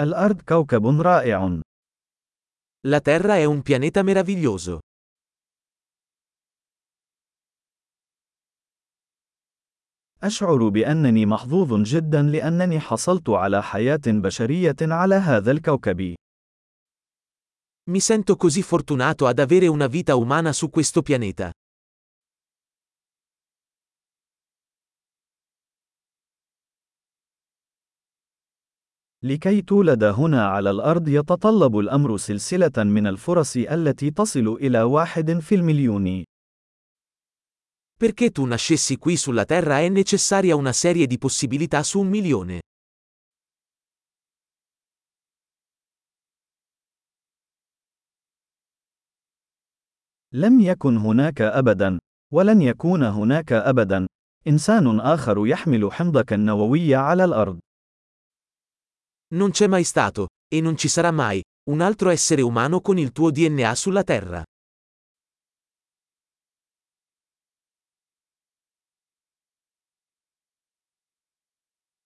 الأرض كوكب رائع. La Terra è un pianeta meraviglioso. أشعر بأنني محظوظ جدا لأنني حصلت على حياة بشرية على هذا الكوكب. Mi sento così fortunato ad avere una vita umana su questo pianeta. لكي تولد هنا على الأرض يتطلب الأمر سلسلة من الفرص التي تصل إلى واحد في المليون. Perché tu nascessi qui sulla Terra è necessaria una serie di possibilità su un milione. لم يكن هناك أبدا، ولن يكون هناك أبدا، إنسان آخر يحمل حمضك النووي على الأرض. Non c'è mai stato, e non ci sarà mai, un altro essere umano con il tuo DNA sulla Terra.